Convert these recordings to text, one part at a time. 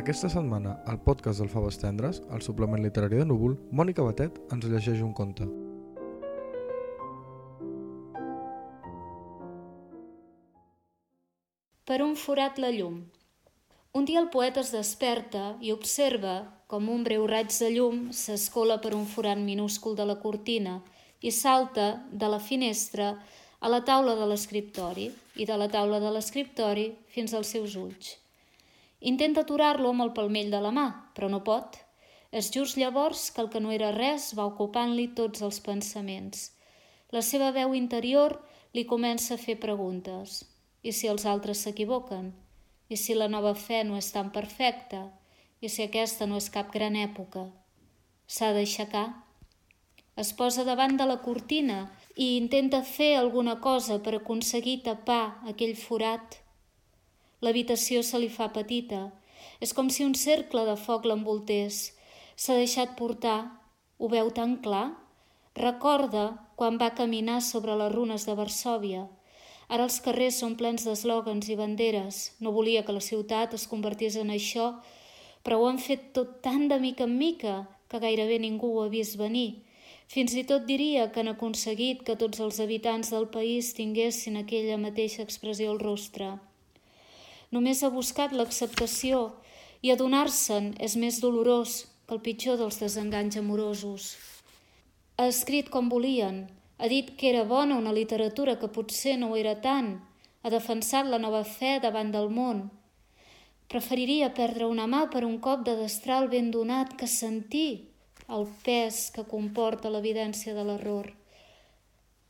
Aquesta setmana, al podcast del Faves Tendres, al suplement literari de Núvol, Mònica Batet ens llegeix un conte. Per un forat la llum. Un dia el poeta es desperta i observa com un breu raig de llum s'escola per un forat minúscul de la cortina i salta de la finestra a la taula de l'escriptori i de la taula de l'escriptori fins als seus ulls. Intenta aturar-lo amb el palmell de la mà, però no pot. És just llavors que el que no era res va ocupant-li tots els pensaments. La seva veu interior li comença a fer preguntes. I si els altres s'equivoquen? I si la nova fe no és tan perfecta? I si aquesta no és cap gran època? S'ha d'aixecar. Es posa davant de la cortina i intenta fer alguna cosa per aconseguir tapar aquell forat L'habitació se li fa petita. És com si un cercle de foc l'envoltés. S'ha deixat portar. Ho veu tan clar? Recorda quan va caminar sobre les runes de Varsòvia. Ara els carrers són plens d'eslògans i banderes. No volia que la ciutat es convertís en això, però ho han fet tot tan de mica en mica que gairebé ningú ho ha vist venir. Fins i tot diria que han aconseguit que tots els habitants del país tinguessin aquella mateixa expressió al rostre. Només ha buscat l'acceptació i adonar-se'n és més dolorós que el pitjor dels desenganys amorosos. Ha escrit com volien, ha dit que era bona una literatura que potser no ho era tant, ha defensat la nova fe davant del món. Preferiria perdre una mà per un cop de destral ben donat que sentir el pes que comporta l'evidència de l'error.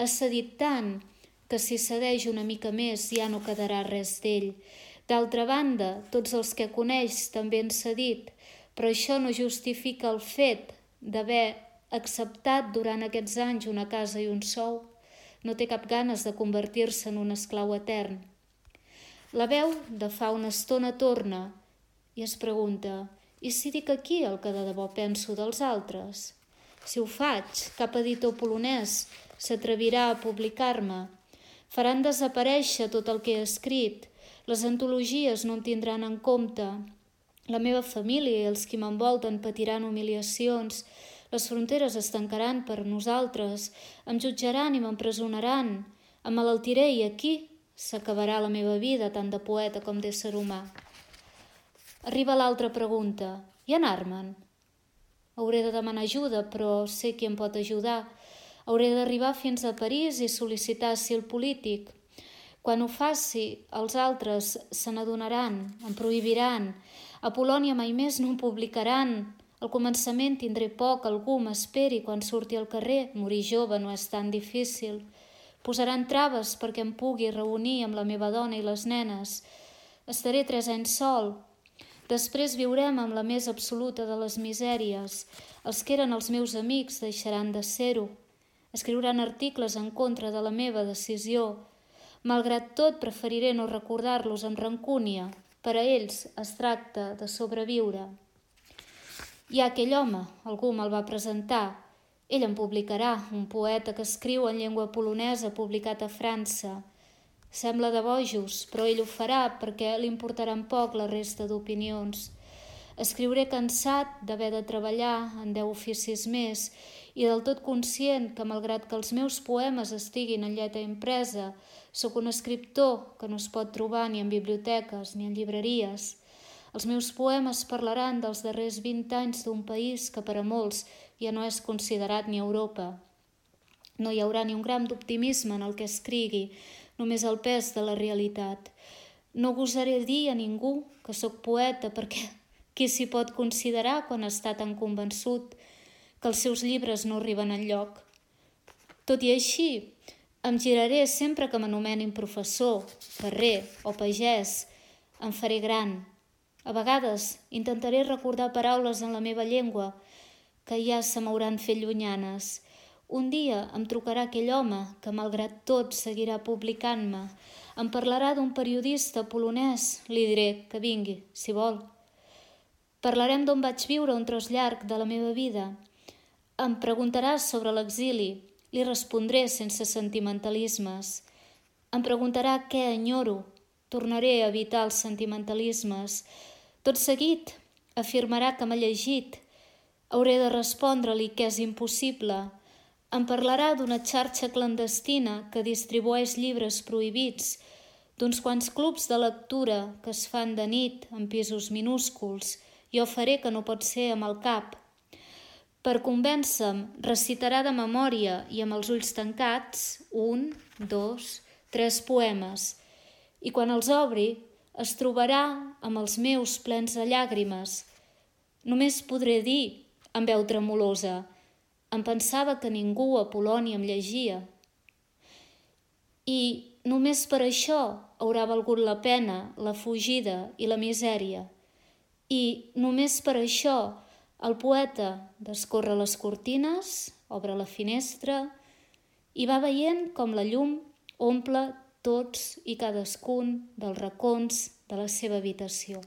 Ha cedit tant que si cedeix una mica més ja no quedarà res d'ell D'altra banda, tots els que coneix també han cedit, però això no justifica el fet d'haver acceptat durant aquests anys una casa i un sou. No té cap ganes de convertir-se en un esclau etern. La veu de fa una estona torna i es pregunta i si dic aquí el que de debò penso dels altres? Si ho faig, cap editor polonès s'atrevirà a publicar-me. Faran desaparèixer tot el que he escrit les antologies no em tindran en compte. La meva família i els qui m'envolten patiran humiliacions. Les fronteres es tancaran per nosaltres, em jutjaran i m'empresonaran. Em malaltiré i aquí s'acabarà la meva vida tant de poeta com d'ésser humà. Arriba l'altra pregunta. I en Arman? Hauré de demanar ajuda, però sé qui em pot ajudar. Hauré d'arribar fins a París i sol·licitar asil polític. Quan ho faci, els altres se n'adonaran, em prohibiran. A Polònia mai més no em publicaran. Al començament tindré poc, algú m'esperi quan surti al carrer. Morir jove no és tan difícil. Posaran traves perquè em pugui reunir amb la meva dona i les nenes. Estaré tres anys sol. Després viurem amb la més absoluta de les misèries. Els que eren els meus amics deixaran de ser-ho. Escriuran articles en contra de la meva decisió Malgrat tot, preferiré no recordar-los amb rancúnia. Per a ells es tracta de sobreviure. Hi ha aquell home, algú me'l va presentar. Ell en publicarà, un poeta que escriu en llengua polonesa publicat a França. Sembla de bojos, però ell ho farà perquè li importaran poc la resta d'opinions. Escriuré cansat d'haver de treballar en deu oficis més i del tot conscient que, malgrat que els meus poemes estiguin en lletra impresa, sóc un escriptor que no es pot trobar ni en biblioteques ni en llibreries. Els meus poemes parlaran dels darrers 20 anys d'un país que per a molts ja no és considerat ni Europa. No hi haurà ni un gram d'optimisme en el que escrigui, només el pes de la realitat. No gosaré dir a ningú que sóc poeta perquè qui s'hi pot considerar quan està tan convençut que els seus llibres no arriben en lloc. Tot i així, em giraré sempre que m'anomenin professor, ferrer o pagès. Em faré gran. A vegades intentaré recordar paraules en la meva llengua que ja se m'hauran fet llunyanes. Un dia em trucarà aquell home que, malgrat tot, seguirà publicant-me. Em parlarà d'un periodista polonès. Li diré que vingui, si vol. Parlarem d'on vaig viure un tros llarg de la meva vida em preguntaràs sobre l'exili, li respondré sense sentimentalismes. Em preguntarà què enyoro, tornaré a evitar els sentimentalismes. Tot seguit afirmarà que m'ha llegit. Hauré de respondre-li que és impossible. Em parlarà d'una xarxa clandestina que distribueix llibres prohibits, d'uns quants clubs de lectura que es fan de nit en pisos minúsculs. Jo faré que no pot ser amb el cap. Per convèncer-me, recitarà de memòria i amb els ulls tancats un, dos, tres poemes. I quan els obri, es trobarà amb els meus plens de llàgrimes. Només podré dir, amb veu tremolosa, em pensava que ningú a Polònia em llegia. I només per això haurà valgut la pena la fugida i la misèria. I només per això el poeta descorre les cortines, obre la finestra i va veient com la llum omple tots i cadascun dels racons de la seva habitació.